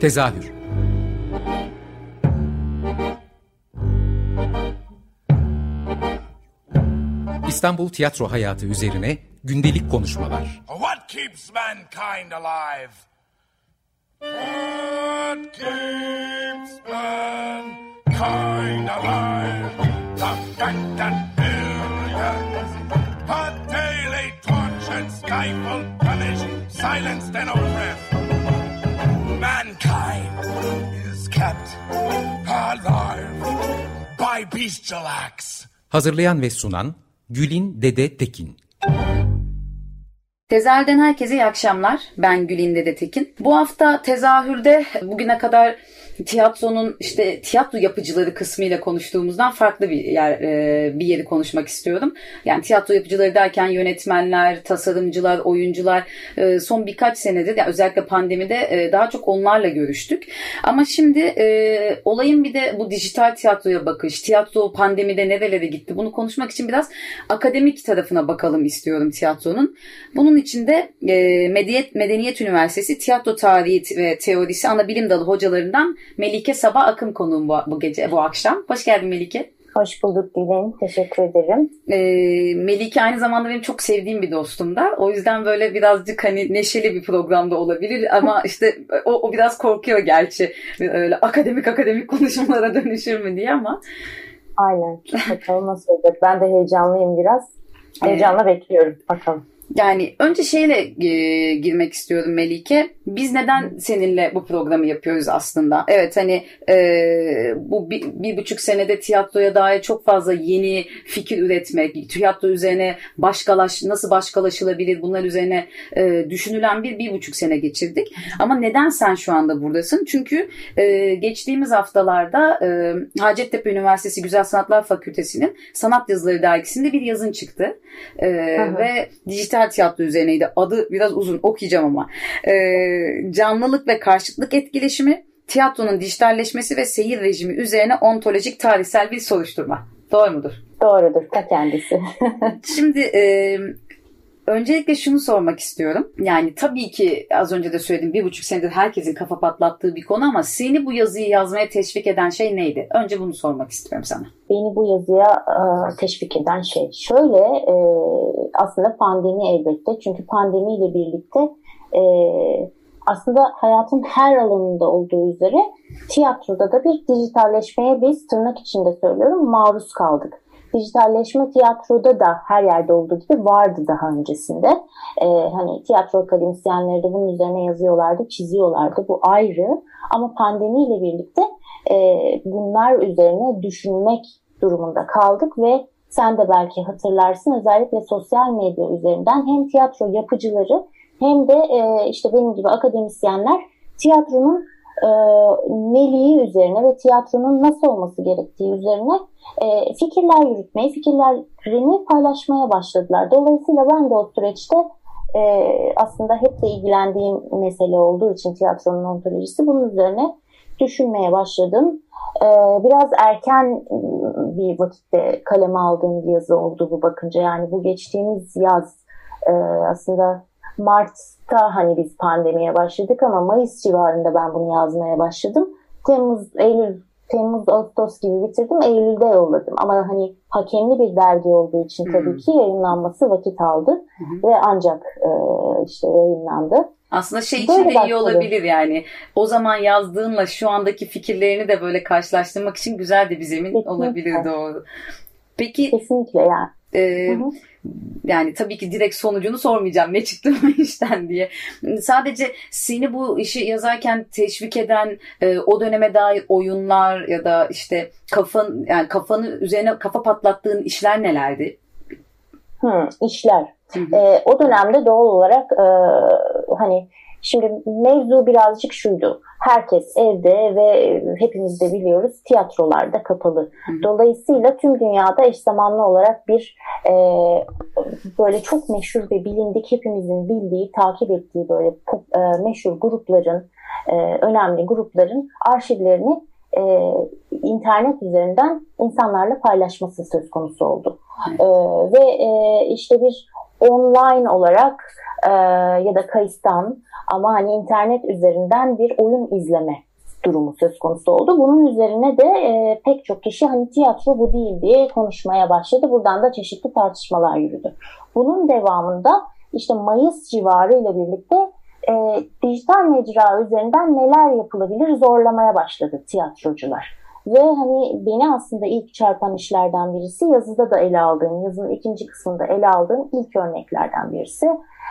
Tezahür İstanbul tiyatro hayatı üzerine gündelik konuşmalar. What keeps mankind alive? What keeps mankind alive? The fact that billions are daily tortured, stifled, silenced and oppressed. Acts. Hazırlayan ve sunan Gülin Dede Tekin Tezahürden herkese iyi akşamlar. Ben Gülin Dede Tekin. Bu hafta tezahürde bugüne kadar tiyatronun işte tiyatro yapıcıları kısmıyla konuştuğumuzdan farklı bir yer e, bir yeri konuşmak istiyorum. Yani tiyatro yapıcıları derken yönetmenler, tasarımcılar, oyuncular e, son birkaç senedir yani özellikle pandemide e, daha çok onlarla görüştük. Ama şimdi olayın bir de bu dijital tiyatroya bakış, tiyatro pandemide nerelere gitti bunu konuşmak için biraz akademik tarafına bakalım istiyorum tiyatronun. Bunun için de Medeniyet, Medeniyet Üniversitesi Tiyatro Tarihi ve Teorisi ana bilim dalı hocalarından Melike Sabah Akın konuğum bu, bu gece, bu akşam. Hoş geldin Melike. Hoş bulduk Dilin. Teşekkür ederim. Ee, Melike aynı zamanda benim çok sevdiğim bir dostum da. O yüzden böyle birazcık hani neşeli bir programda olabilir ama işte o, o biraz korkuyor gerçi. Öyle akademik akademik konuşmalara dönüşür mü diye ama. Aynen. Bakalım nasıl olacak. Ben de heyecanlıyım biraz. Heyecanla evet. bekliyorum. Bakalım. Yani önce şeyle e, girmek istiyorum Melike. Biz neden seninle bu programı yapıyoruz aslında? Evet hani e, bu bir, bir buçuk senede tiyatroya dair çok fazla yeni fikir üretmek, tiyatro üzerine başkalaş, nasıl başkalaşılabilir bunlar üzerine e, düşünülen bir bir buçuk sene geçirdik. Ama neden sen şu anda buradasın? Çünkü e, geçtiğimiz haftalarda e, Hacettepe Üniversitesi Güzel Sanatlar Fakültesi'nin Sanat Yazıları dergisinde bir yazın çıktı. E, ve dijital dijital tiyatro üzerineydi. Adı biraz uzun okuyacağım ama. E, canlılık ve karşıtlık etkileşimi, tiyatronun dijitalleşmesi ve seyir rejimi üzerine ontolojik tarihsel bir soruşturma. Doğru mudur? Doğrudur, ta kendisi. Şimdi e, Öncelikle şunu sormak istiyorum. Yani tabii ki az önce de söyledim bir buçuk senedir herkesin kafa patlattığı bir konu ama seni bu yazıyı yazmaya teşvik eden şey neydi? Önce bunu sormak istiyorum sana. Beni bu yazıya e, teşvik eden şey şöyle e, aslında pandemi elbette. Çünkü pandemiyle birlikte e, aslında hayatın her alanında olduğu üzere tiyatroda da bir dijitalleşmeye biz tırnak içinde söylüyorum maruz kaldık. Dijitalleşme tiyatroda da her yerde olduğu gibi vardı daha öncesinde. Ee, hani tiyatro akademisyenleri de bunun üzerine yazıyorlardı, çiziyorlardı. Bu ayrı. Ama pandemiyle birlikte e, bunlar üzerine düşünmek durumunda kaldık ve sen de belki hatırlarsın özellikle sosyal medya üzerinden hem tiyatro yapıcıları hem de e, işte benim gibi akademisyenler tiyatronun e, neliği üzerine ve tiyatronun nasıl olması gerektiği üzerine e, fikirler yürütmeyi, fikirlerini paylaşmaya başladılar. Dolayısıyla ben de o süreçte e, aslında hep de ilgilendiğim mesele olduğu için tiyatronun ontolojisi bunun üzerine düşünmeye başladım. E, biraz erken bir vakitte kaleme aldığım bir yazı oldu bu bakınca. Yani bu geçtiğimiz yaz e, aslında Mart'ta hani biz pandemiye başladık ama Mayıs civarında ben bunu yazmaya başladım. Temmuz, Eylül, Temmuz, Ağustos gibi bitirdim. Eylül'de yolladım. Ama hani hakemli bir dergi olduğu için tabii hmm. ki yayınlanması vakit aldı. Hmm. Ve ancak e, işte yayınlandı. Aslında şey için de iyi olabilir yani. O zaman yazdığınla şu andaki fikirlerini de böyle karşılaştırmak için güzel de bir zemin Kesinlikle. olabilir doğru. Peki Kesinlikle yani. E, yani tabii ki direkt sonucunu sormayacağım ne çıktı bu işten diye. Sadece seni bu işi yazarken teşvik eden e, o döneme dair oyunlar ya da işte kafan yani kafanı üzerine kafa patlattığın işler nelerdi? Hı, işler. Hı hı. E, o dönemde doğal olarak e, hani şimdi mevzu birazcık şuydu herkes evde ve hepimiz de biliyoruz tiyatrolarda kapalı. Dolayısıyla tüm dünyada eş zamanlı olarak bir e, böyle çok meşhur ve bilindik hepimizin bildiği, takip ettiği böyle e, meşhur grupların, e, önemli grupların arşivlerini e, internet üzerinden insanlarla paylaşması söz konusu oldu. E, ve e, işte bir online olarak e, ya da kayıttan ama hani internet üzerinden bir oyun izleme durumu söz konusu oldu. Bunun üzerine de e, pek çok kişi hani tiyatro bu değil diye konuşmaya başladı. Buradan da çeşitli tartışmalar yürüdü. Bunun devamında işte Mayıs civarı ile birlikte e, dijital mecra üzerinden neler yapılabilir zorlamaya başladı tiyatrocular. Ve hani beni aslında ilk çarpan işlerden birisi yazıda da ele aldığım, yazının ikinci kısmında ele aldığım ilk örneklerden birisi.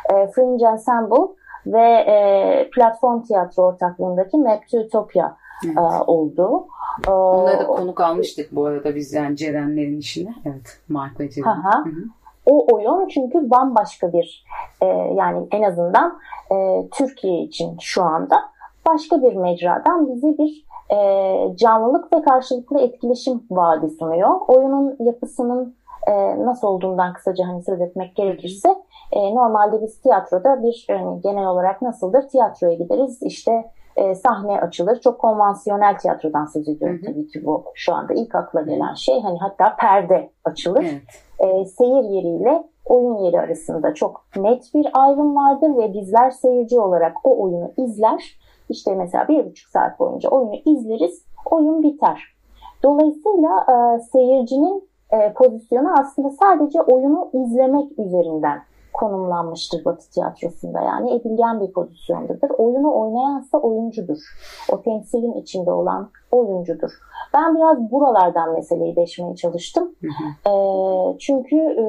E, Fringe Ensemble ve e, platform tiyatro ortaklığındaki Map to Utopia evet. e, oldu. E, Onları da konuk almıştık bu arada biz yani Ceren'lerin işine. Evet, Mark ve Ceren. O oyun çünkü bambaşka bir e, yani en azından e, Türkiye için şu anda başka bir mecradan bize bir e, canlılık ve karşılıklı etkileşim vaadi sunuyor. Oyunun yapısının e, nasıl olduğundan kısaca hani söz etmek gerekirse e, normalde biz tiyatroda bir yani genel olarak nasıldır? Tiyatroya gideriz işte e, sahne açılır. Çok konvansiyonel tiyatrodan söz ediyorum hı hı. tabii ki bu şu anda ilk akla gelen şey. Hani hatta perde açılır. Evet. E, seyir yeriyle oyun yeri arasında çok net bir ayrım vardır ve bizler seyirci olarak o oyunu izler. İşte mesela bir buçuk saat boyunca oyunu izleriz, oyun biter. Dolayısıyla e, seyircinin e, pozisyonu aslında sadece oyunu izlemek üzerinden konumlanmıştır Batı tiyatrosunda. Yani edilgen bir pozisyondadır. Oyunu oynayansa oyuncudur. O temsilin içinde olan oyuncudur. Ben biraz buralardan meseleyi deşmeye çalıştım. Hı hı. E, çünkü e,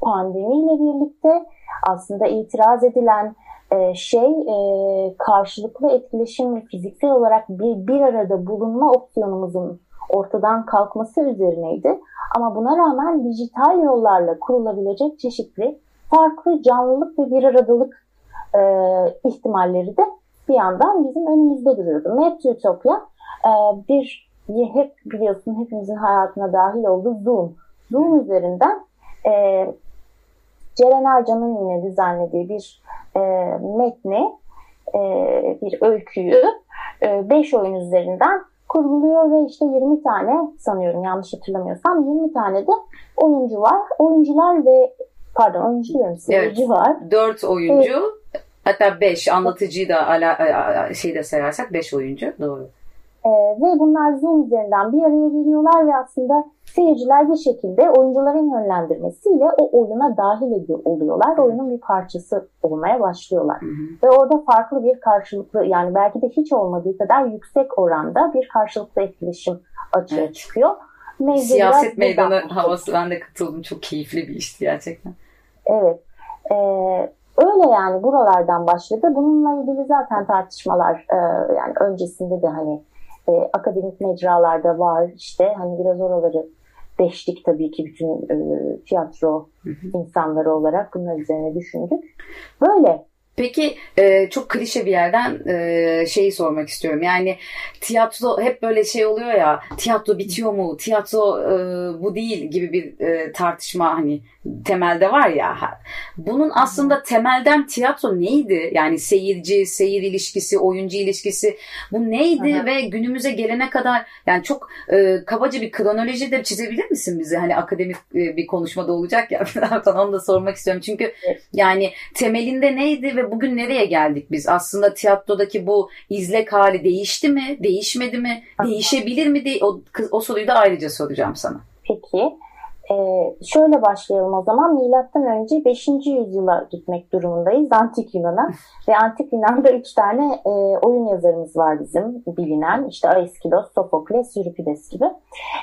pandemiyle birlikte aslında itiraz edilen e, şey e, karşılıklı etkileşim fiziksel olarak bir, bir arada bulunma opsiyonumuzun ortadan kalkması üzerineydi. Ama buna rağmen dijital yollarla kurulabilecek çeşitli farklı canlılık ve bir aradalık e, ihtimalleri de bir yandan bizim önümüzde duruyordu. Map e, bir hep biliyorsun hepimizin hayatına dahil olduğu Zoom. Zoom üzerinden e, Ceren Ercan'ın yine düzenlediği bir e, metni, e, bir öyküyü 5 e, oyun üzerinden kuruluyor ve işte 20 tane sanıyorum yanlış hatırlamıyorsam 20 tane de oyuncu var. Oyuncular ve pardon oyuncu diyorum seyirci evet, var. 4 oyuncu evet. hatta 5 anlatıcıyı da ala, şey de sayarsak 5 oyuncu doğru. E, ve bunlar Zoom üzerinden bir araya geliyorlar ve aslında seyirciler bir şekilde oyuncuların yönlendirmesiyle o oyuna dahil ediyor oluyorlar. Oyunun bir parçası olmaya başlıyorlar. Hı hı. Ve orada farklı bir karşılıklı yani belki de hiç olmadığı kadar yüksek oranda bir karşılıklı etkileşim açığa evet. çıkıyor. Mevzu Siyaset meydanı havası ben de katıldım. Çok keyifli bir işti gerçekten. Evet. Ee, öyle yani buralardan başladı. Bununla ilgili zaten tartışmalar e, yani öncesinde de hani e, akademik mecralarda var işte hani biraz oraları deştik tabii ki bütün e, tiyatro hı hı. insanları olarak bunlar üzerine düşündük. Böyle Peki e, çok klişe bir yerden e, şeyi sormak istiyorum. Yani tiyatro hep böyle şey oluyor ya tiyatro bitiyor mu? Tiyatro e, bu değil gibi bir e, tartışma hani temelde var ya. Bunun aslında temelden tiyatro neydi? Yani seyirci, seyir ilişkisi, oyuncu ilişkisi bu neydi Aha. ve günümüze gelene kadar yani çok e, kabaca bir kronoloji de çizebilir misin bize? Hani akademik e, bir konuşmada olacak ya. onu da sormak istiyorum. Çünkü yani temelinde neydi ve bugün nereye geldik biz? Aslında tiyatrodaki bu izlek hali değişti mi? Değişmedi mi? Değişebilir mi? De o, o soruyu da ayrıca soracağım sana. Peki. Ee, şöyle başlayalım o zaman. Milattan önce 5. yüzyıla gitmek durumundayız. Antik Yunan'a. Ve Antik Yunan'da 3 tane e, oyun yazarımız var bizim bilinen. İşte Aeschylus, Sofokles, Euripides gibi.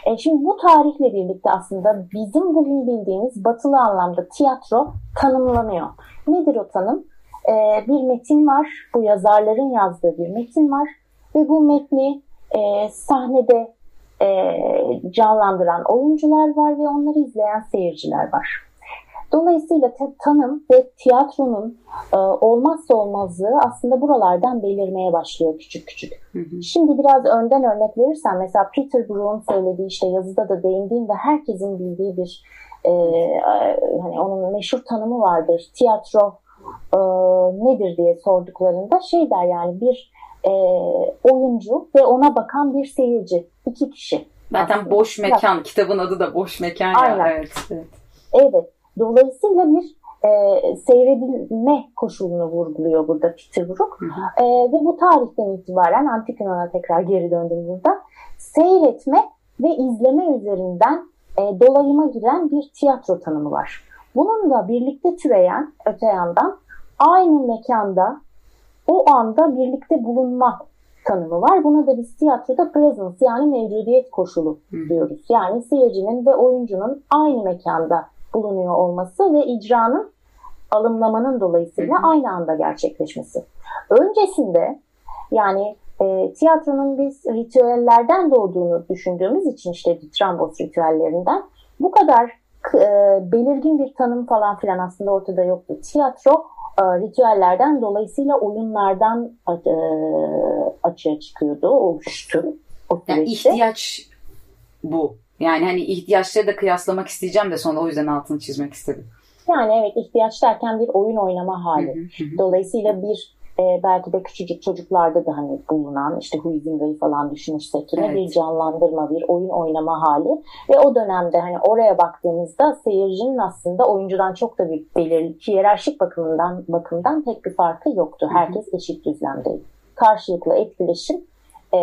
E, şimdi bu tarihle birlikte aslında bizim bugün bildiğimiz batılı anlamda tiyatro tanımlanıyor. Nedir o tanım? E, bir metin var. Bu yazarların yazdığı bir metin var. Ve bu metni e, sahnede e, canlandıran oyuncular var ve onları izleyen seyirciler var. Dolayısıyla tanım ve tiyatronun e, olmazsa olmazlığı aslında buralardan belirmeye başlıyor küçük küçük. Hı hı. Şimdi biraz önden örnek verirsem mesela Peter Brook'un söylediği işte yazıda da değindiğim ve herkesin bildiği bir e, hani onun meşhur tanımı vardır. Tiyatro e, nedir diye sorduklarında şey der yani bir e, oyuncu ve ona bakan bir seyirci. iki kişi. Zaten aslında. boş mekan. Ya. Kitabın adı da boş mekan. Aynen. Ya. Evet, evet. evet. Dolayısıyla bir e, seyredilme koşulunu vurguluyor burada Peter Brook. Hı hı. E, ve bu tarihten itibaren Antik Yunan'a tekrar geri döndüm burada. Seyretme ve izleme üzerinden e, dolayıma giren bir tiyatro tanımı var. Bununla birlikte türeyen öte yandan aynı mekanda o anda birlikte bulunma tanımı var. Buna da biz tiyatroda presence yani mevcudiyet koşulu diyoruz. Yani seyircinin ve oyuncunun aynı mekanda bulunuyor olması ve icranın alımlamanın dolayısıyla aynı anda gerçekleşmesi. Öncesinde yani e, tiyatronun biz ritüellerden doğduğunu düşündüğümüz için işte Trambos ritüellerinden bu kadar e, belirgin bir tanım falan filan aslında ortada yoktu. Tiyatro e, ritüellerden dolayısıyla oyunlardan e, açığa çıkıyordu, oluştu. O yani ihtiyaç bu. Yani hani ihtiyaçları da kıyaslamak isteyeceğim de sonra o yüzden altını çizmek istedim. Yani evet ihtiyaç derken bir oyun oynama hali. Dolayısıyla bir e, belki de küçücük çocuklarda da hani bulunan işte Huizinga'yı falan düşünürsek yine evet. bir canlandırma, bir oyun oynama hali ve o dönemde hani oraya baktığımızda seyircinin aslında oyuncudan çok da bir belirli hiyerarşik bakımından bakımdan pek bir farkı yoktu. Herkes eşit düzlemdeydi. Karşılıklı etkileşim e,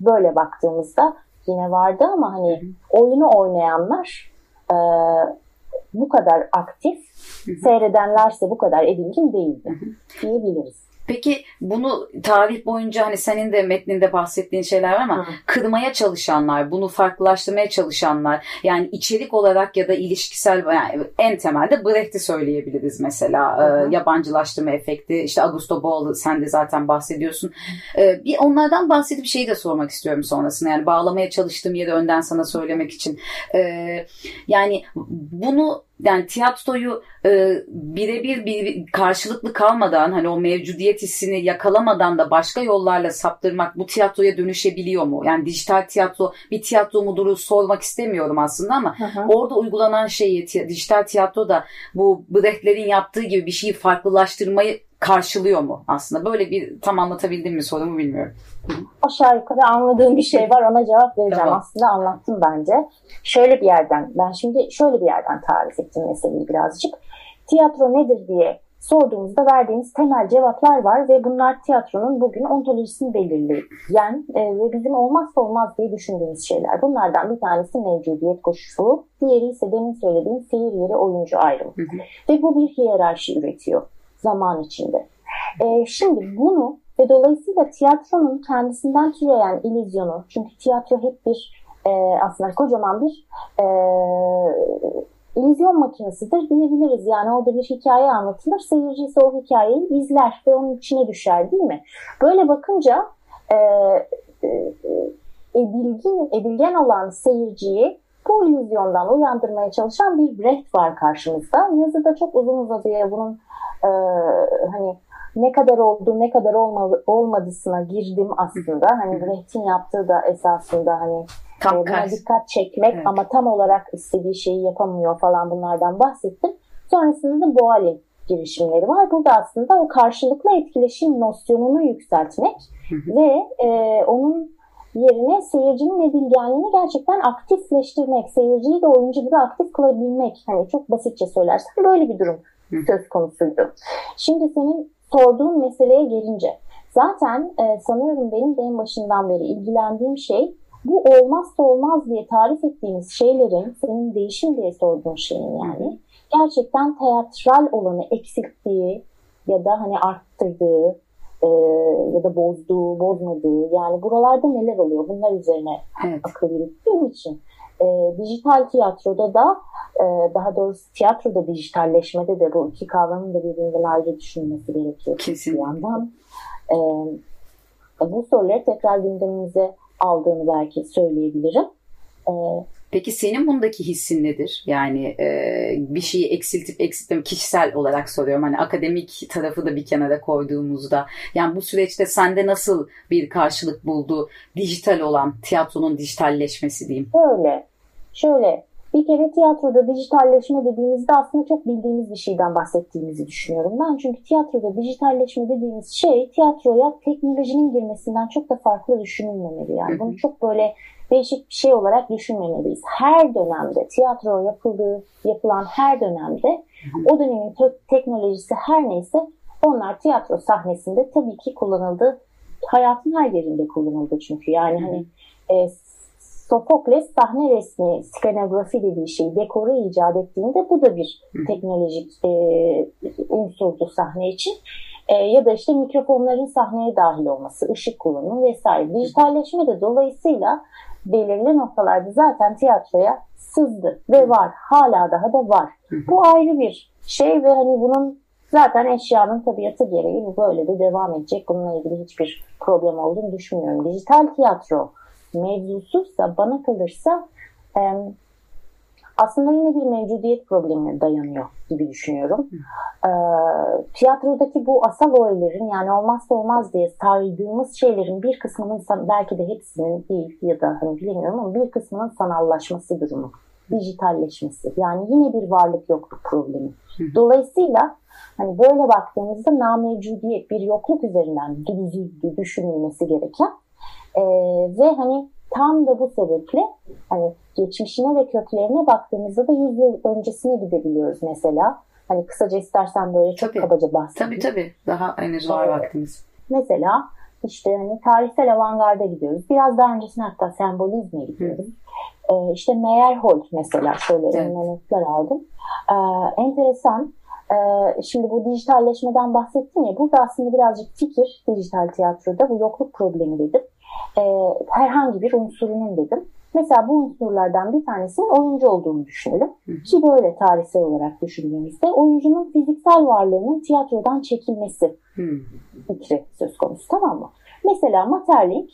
böyle baktığımızda yine vardı ama hani oyunu oynayanlar e, bu kadar aktif, seyredenlerse bu kadar edilgin değildi diyebiliriz. Peki bunu tarih boyunca hani senin de metninde bahsettiğin şeyler var ama Hı. kırmaya çalışanlar, bunu farklılaştırmaya çalışanlar yani içerik olarak ya da ilişkisel yani en temelde Brecht'i söyleyebiliriz mesela. Hı. E, yabancılaştırma efekti. işte Augusto Boal sen de zaten bahsediyorsun. E, bir onlardan bahsedip şeyi de sormak istiyorum sonrasında. Yani bağlamaya çalıştığım yeri önden sana söylemek için. E, yani bunu yani tiyatroyu e, birebir bir karşılıklı kalmadan hani o mevcudiyet hissini yakalamadan da başka yollarla saptırmak bu tiyatroya dönüşebiliyor mu? Yani dijital tiyatro bir tiyatro muduru sormak istemiyorum aslında ama hı hı. orada uygulanan şeyi dijital tiyatro da bu Brecht'lerin yaptığı gibi bir şeyi farklılaştırmayı karşılıyor mu aslında? Böyle bir tam anlatabildim mi sorumu bilmiyorum. Aşağı yukarı anladığım bir şey var ona cevap vereceğim. Tamam. Aslında anlattım bence. Şöyle bir yerden ben şimdi şöyle bir yerden tarif ettim meseleyi birazcık. Tiyatro nedir diye sorduğumuzda verdiğimiz temel cevaplar var ve bunlar tiyatronun bugün ontolojisini belirleyen e, ve bizim olmazsa olmaz diye düşündüğümüz şeyler. Bunlardan bir tanesi mevcudiyet koşulu, diğeri ise demin söylediğim seyir yeri oyuncu ayrımı. Hı hı. Ve bu bir hiyerarşi üretiyor zaman içinde. E, şimdi bunu ve dolayısıyla tiyatronun kendisinden türeyen illüzyonu, çünkü tiyatro hep bir e, aslında kocaman bir e, illüzyon makinesidir diyebiliriz. Yani orada bir hikaye anlatılır, seyirci ise o hikayeyi izler ve onun içine düşer değil mi? Böyle bakınca e, e, edilgin, edilgen olan seyirciyi bu illüzyondan uyandırmaya çalışan bir Brecht var karşımızda. Yazıda çok uzun uzadıya bunun e, hani ne kadar oldu ne kadar olmadı, olmadısına girdim aslında. Hani Brecht'in yaptığı da esasında hani tam e, buna dikkat çekmek evet. ama tam olarak istediği şeyi yapamıyor falan bunlardan bahsettim. Sonrasında da Boal'in girişimleri var. Burada aslında o karşılıklı etkileşim nosyonunu yükseltmek ve e, onun yerine seyircinin edilgenliğini gerçekten aktifleştirmek, seyirciyi de oyuncu gibi aktif kılabilmek. Hani çok basitçe söylersen böyle bir durum söz konusuydu. Şimdi senin sorduğun meseleye gelince zaten e, sanıyorum benim de en başından beri ilgilendiğim şey bu olmazsa olmaz diye tarif ettiğimiz şeylerin senin değişim diye sorduğun şeyin yani gerçekten teatral olanı eksilttiği ya da hani arttırdığı e, ya da bozduğu, bozmadığı yani buralarda neler oluyor bunlar üzerine evet. akıl yürüttüğüm için e, dijital tiyatroda da e, daha doğrusu tiyatroda dijitalleşmede de bu iki kavramın da birbirinden ayrı düşünülmesi gerekiyor. Kesin. Bir yandan. E, bu soruları tekrar gündemimize aldığını belki söyleyebilirim. E, Peki senin bundaki hissin nedir? Yani e, bir şeyi eksiltip eksiltme kişisel olarak soruyorum. Hani akademik tarafı da bir kenara koyduğumuzda. Yani bu süreçte sende nasıl bir karşılık buldu dijital olan tiyatronun dijitalleşmesi diyeyim? Öyle. Şöyle bir kere tiyatroda dijitalleşme dediğimizde aslında çok bildiğimiz bir şeyden bahsettiğimizi düşünüyorum ben. Çünkü tiyatroda dijitalleşme dediğimiz şey tiyatroya teknolojinin girmesinden çok da farklı düşünülmemeli. Yani bunu çok böyle değişik bir şey olarak düşünmemeliyiz. Her dönemde tiyatro yapıldığı, yapılan her dönemde o dönemin teknolojisi her neyse onlar tiyatro sahnesinde tabii ki kullanıldı. Hayatın her yerinde kullanıldı çünkü. Yani hani e, Sofokles sahne resmi, skenografi dediği şey, dekoru icat ettiğinde bu da bir teknolojik e, unsurdu sahne için. E, ya da işte mikrofonların sahneye dahil olması, ışık kullanımı vesaire. Dijitalleşme de dolayısıyla belirli noktalarda zaten tiyatroya sızdı ve var. Hala daha da var. Bu ayrı bir şey ve hani bunun zaten eşyanın tabiatı gereği bu böyle de devam edecek. Bununla ilgili hiçbir problem olduğunu düşünmüyorum. Dijital tiyatro mevzusuysa bana kalırsa aslında yine bir mevcudiyet problemine dayanıyor gibi düşünüyorum. E, tiyatrodaki bu asal öğelerin yani olmazsa olmaz diye saydığımız şeylerin bir kısmının belki de hepsinin değil ya da hani bilmiyorum ama bir kısmının sanallaşması durumu. Dijitalleşmesi. Yani yine bir varlık yokluk problemi. Dolayısıyla hani böyle baktığımızda namevcudiyet bir yokluk üzerinden düşünülmesi gereken e, ve hani tam da bu sebeple hani geçmişine ve köklerine baktığımızda da 100 yıl öncesine gidebiliyoruz mesela. Hani kısaca istersen böyle çok tabii, kabaca bahsedeyim. Tabii tabii. Daha henüz var evet. vaktimiz. Mesela işte hani tarihsel avantgarda gidiyoruz. Biraz daha öncesine hatta sembolizme gidiyoruz. Hı. Ee, işte Meyerhold mesela şöyle evet. notlar aldım. Ee, enteresan. Ee, şimdi bu dijitalleşmeden bahsettim ya. Burada aslında birazcık fikir dijital tiyatroda bu yokluk problemi dedim e, herhangi bir unsurunun dedim. Mesela bu unsurlardan bir tanesinin oyuncu olduğunu düşünelim. Hı. Ki böyle tarihsel olarak düşündüğümüzde oyuncunun fiziksel varlığının tiyatrodan çekilmesi Hı. fikri söz konusu tamam mı? Mesela Materlink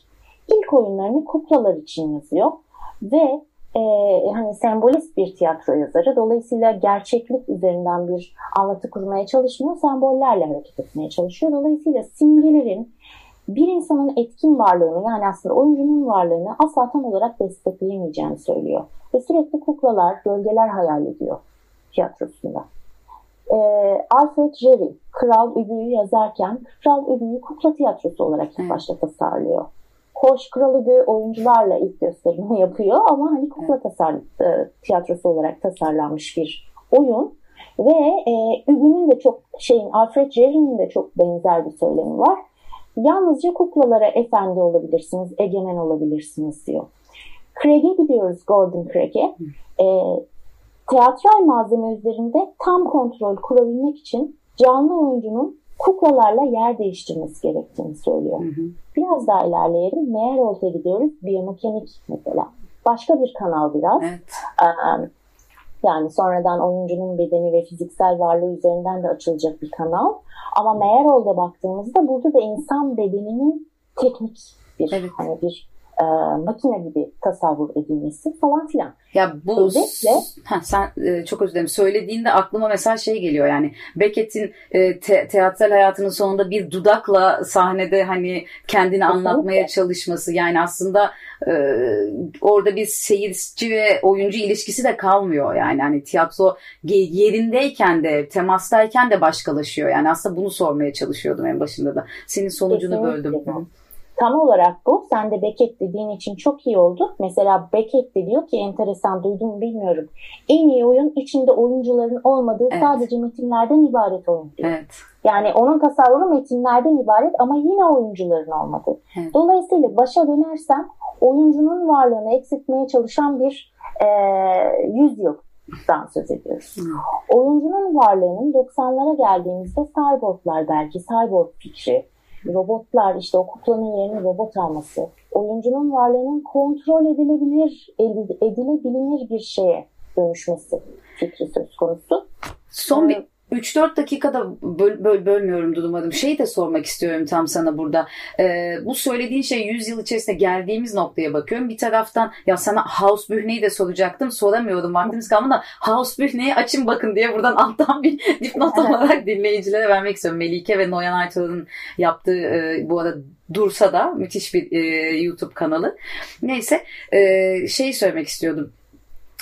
ilk oyunlarını kuklalar için yazıyor ve e, hani sembolist bir tiyatro yazarı. Dolayısıyla gerçeklik üzerinden bir anlatı kurmaya çalışmıyor. Sembollerle hareket etmeye çalışıyor. Dolayısıyla simgelerin bir insanın etkin varlığını yani aslında oyuncunun varlığını asla tam olarak destekleyemeyeceğini söylüyor. Ve sürekli kuklalar, gölgeler hayal ediyor tiyatrosunda. E, Alfred Jerry, Kral Übü'yü yazarken Kral Übü'yü kukla tiyatrosu olarak ilk başta tasarlıyor. Hoş Kral Übü oyuncularla ilk gösterimini yapıyor ama hani kukla tasar, e, tiyatrosu olarak tasarlanmış bir oyun. Ve e, Übü'nün de çok şeyin Alfred Jerry'nin de çok benzer bir söylemi var Yalnızca kuklalara efendi olabilirsiniz, egemen olabilirsiniz diyor. Craig'e gidiyoruz Gordon Craig'e. E, teatral malzeme üzerinde tam kontrol kurabilmek için canlı oyuncunun kuklalarla yer değiştirmesi gerektiğini söylüyor. Hı hı. Biraz daha ilerleyelim. Meyerhold'a gidiyoruz. Biyomekanik mesela. Başka bir kanal biraz. Evet. Ee, yani sonradan oyuncunun bedeni ve fiziksel varlığı üzerinden de açılacak bir kanal. Ama Meyerhold'a baktığımızda burada da insan bedeninin teknik bir evet. hani bir e, makine gibi tasavvur edilmesi falan filan. Ya bu Özetle, ha, sen e, çok özür dilerim söylediğinde aklıma mesela şey geliyor yani Beckett'in e, te, teatral hayatının sonunda bir dudakla sahnede hani kendini Kesinlikle. anlatmaya çalışması yani aslında e, orada bir seyirci ve oyuncu ilişkisi de kalmıyor yani hani tiyatro yerindeyken de temastayken de başkalaşıyor yani aslında bunu sormaya çalışıyordum en başında da senin sonucunu Kesinlikle. böldüm. Tam olarak bu. Sen de Beckett dediğin için çok iyi oldu. Mesela Beckett de diyor ki enteresan duydum bilmiyorum. En iyi oyun içinde oyuncuların olmadığı evet. sadece metinlerden ibaret oyun diyor. Evet. Yani onun tasavvuru metinlerden ibaret ama yine oyuncuların olmadığı. Evet. Dolayısıyla başa dönersem oyuncunun varlığını eksiltmeye çalışan bir e, yüzyıldan söz ediyoruz. Oyuncunun varlığının 90'lara geldiğimizde cyborglar belki cyborg fikri, robotlar işte o kuklanın yerini robot alması, oyuncunun varlığının kontrol edilebilir, edilebilir bir şeye dönüşmesi fikri söz konusu. Son bir 3-4 dakikada böl, böl, bölmüyorum Dudumadım. Şeyi de sormak istiyorum tam sana burada. Ee, bu söylediğin şey 100 yıl içerisinde geldiğimiz noktaya bakıyorum. Bir taraftan ya sana House Bühne'yi de soracaktım. Soramıyordum. Vaktimiz kalmadı da House Bühne'yi açın bakın diye buradan alttan bir dipnot olarak dinleyicilere vermek istiyorum. Melike ve Noyan Aytor'un yaptığı e, bu arada Dursa da müthiş bir e, YouTube kanalı. Neyse e, şey söylemek istiyordum.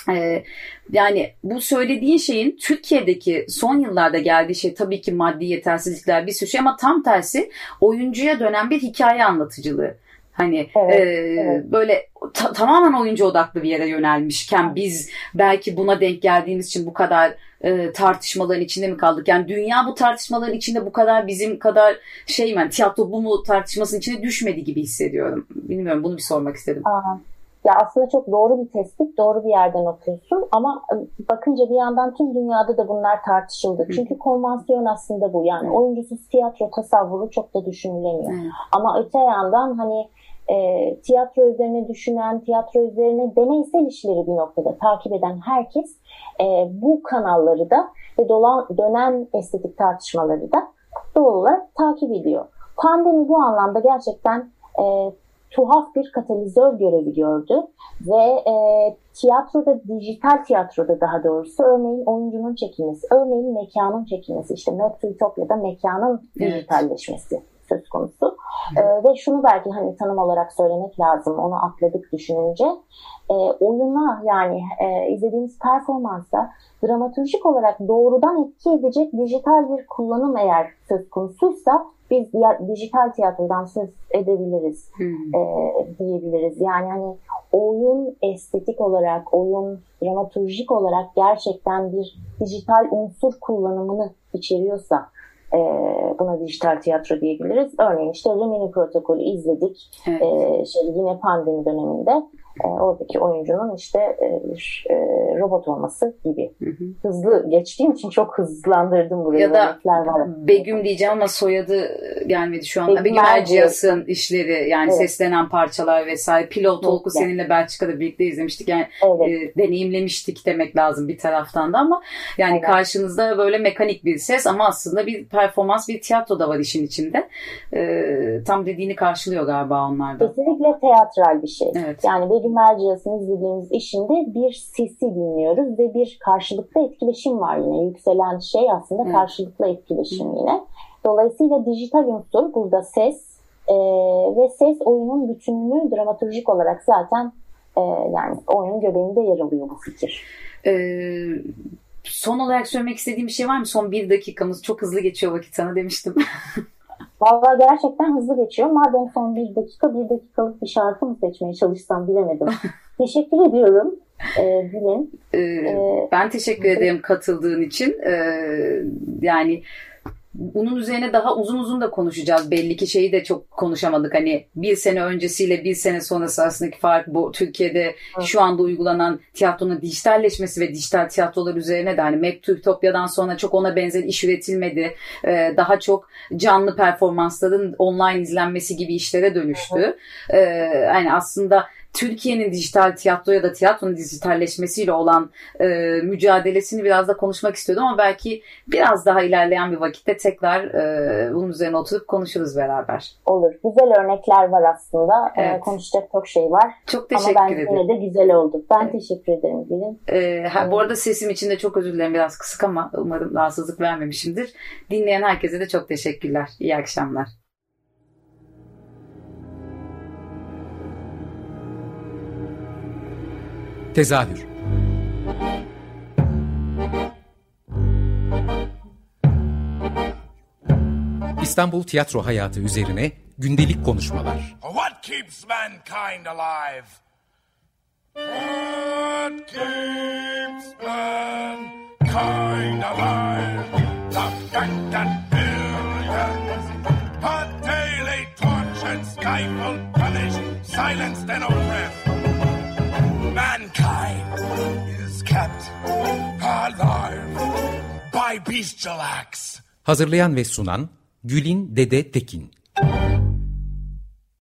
Ee, yani bu söylediğin şeyin Türkiye'deki son yıllarda geldiği şey tabii ki maddi yetersizlikler bir sürü şey ama tam tersi oyuncuya dönen bir hikaye anlatıcılığı. Hani evet, e, evet. böyle ta- tamamen oyuncu odaklı bir yere yönelmişken biz belki buna denk geldiğimiz için bu kadar e, tartışmaların içinde mi kaldık? Yani dünya bu tartışmaların içinde bu kadar bizim kadar şey? Yani tiyatro bu mu tartışmasının içine düşmedi gibi hissediyorum. Bilmiyorum bunu bir sormak istedim. Aa, ya aslında çok doğru bir tespit, doğru bir yerden okuyorsun ama ıı, bakınca bir yandan tüm dünyada da bunlar tartışıldı. Çünkü konvansiyon aslında bu. Yani oyuncusuz tiyatro tasavvuru çok da düşünülemiyor. Ama öte yandan hani e, tiyatro üzerine düşünen, tiyatro üzerine deneysel işleri bir noktada takip eden herkes e, bu kanalları da ve dolan, dönen estetik tartışmaları da doğal olarak takip ediyor. Pandemi bu anlamda gerçekten e, tuhaf bir katalizör görevi gördü ve e, tiyatroda, dijital tiyatroda daha doğrusu örneğin oyuncunun çekilmesi, örneğin mekanın çekilmesi, işte Map to Utopia'da mekanın evet. dijitalleşmesi söz konusu. E, ve şunu belki hani tanım olarak söylemek lazım, onu atladık düşününce. E, oyuna yani e, izlediğimiz performansa dramaturjik olarak doğrudan etki edecek dijital bir kullanım eğer söz konusuysa biz dijital tiyatrodan söz edebiliriz hmm. e, diyebiliriz. Yani hani oyun estetik olarak, oyun dramaturjik olarak gerçekten bir dijital unsur kullanımını içeriyorsa e, buna dijital tiyatro diyebiliriz. Örneğin işte Rimini protokolü izledik. Evet. E, şey, yine pandemi döneminde e, oradaki oyuncunun işte e, bir e, robot olması gibi. Hı hı. Hızlı geçtiğim için çok hızlandırdım burayı. Ya da var. Begüm diyeceğim ama soyadı gelmedi şu anda. Begüm, Begüm Erciyes'in işleri yani evet. seslenen parçalar vesaire. Pilot Talk'u seninle Belçika'da birlikte izlemiştik. Yani evet. e, deneyimlemiştik demek lazım bir taraftan da ama yani evet. karşınızda böyle mekanik bir ses ama aslında bir performans bir tiyatro da var işin içinde. E, tam dediğini karşılıyor galiba onlarda. Kesinlikle teatral bir şey. Evet. Yani Begüm Merciyas'ın izlediğimiz işinde bir sesi dinliyoruz ve bir karşılıklı etkileşim var yine. Yükselen şey aslında evet. karşılıklı etkileşim Hı. yine. Dolayısıyla dijital unsur burada ses e, ve ses oyunun bütününü dramaturjik olarak zaten e, yani oyunun göbeğinde yer alıyor bu fikir. Ee, son olarak söylemek istediğim bir şey var mı? Son bir dakikamız çok hızlı geçiyor vakit sana demiştim. Valla gerçekten hızlı geçiyor. Madem son bir dakika, bir dakikalık bir şarkı mı seçmeye çalışsam bilemedim. teşekkür ediyorum. Dilin. Ee, ee, ben teşekkür ederim katıldığın için. Ee, yani bunun üzerine daha uzun uzun da konuşacağız. Belli ki şeyi de çok konuşamadık. Hani bir sene öncesiyle bir sene sonrası arasındaki fark bu. Türkiye'de şu anda uygulanan tiyatronun dijitalleşmesi ve dijital tiyatrolar üzerine de hani Utopia'dan sonra çok ona benzer iş üretilmedi. Ee, daha çok canlı performansların online izlenmesi gibi işlere dönüştü. Ee, yani aslında Türkiye'nin dijital tiyatro ya da tiyatronun dijitalleşmesiyle olan e, mücadelesini biraz da konuşmak istiyordum ama belki biraz daha ilerleyen bir vakitte tekrar e, bunun üzerine oturup konuşuruz beraber. Olur. Güzel örnekler var aslında. E, evet. E, konuşacak çok şey var. Çok teşekkür ama ederim. Ama bence de güzel oldu. Ben evet. teşekkür ederim Gülün. E, ha, bu arada sesim için de çok özür dilerim biraz kısık ama umarım rahatsızlık vermemişimdir. Dinleyen herkese de çok teşekkürler. İyi akşamlar. Tezahür İstanbul tiyatro hayatı üzerine gündelik konuşmalar. What keeps mankind alive? What keeps mankind alive? The that billions are daily tortured, stifled, punished, silenced and oppressed. Alive by bestial acts. Hazırlayan ve sunan Gülin Dede Tekin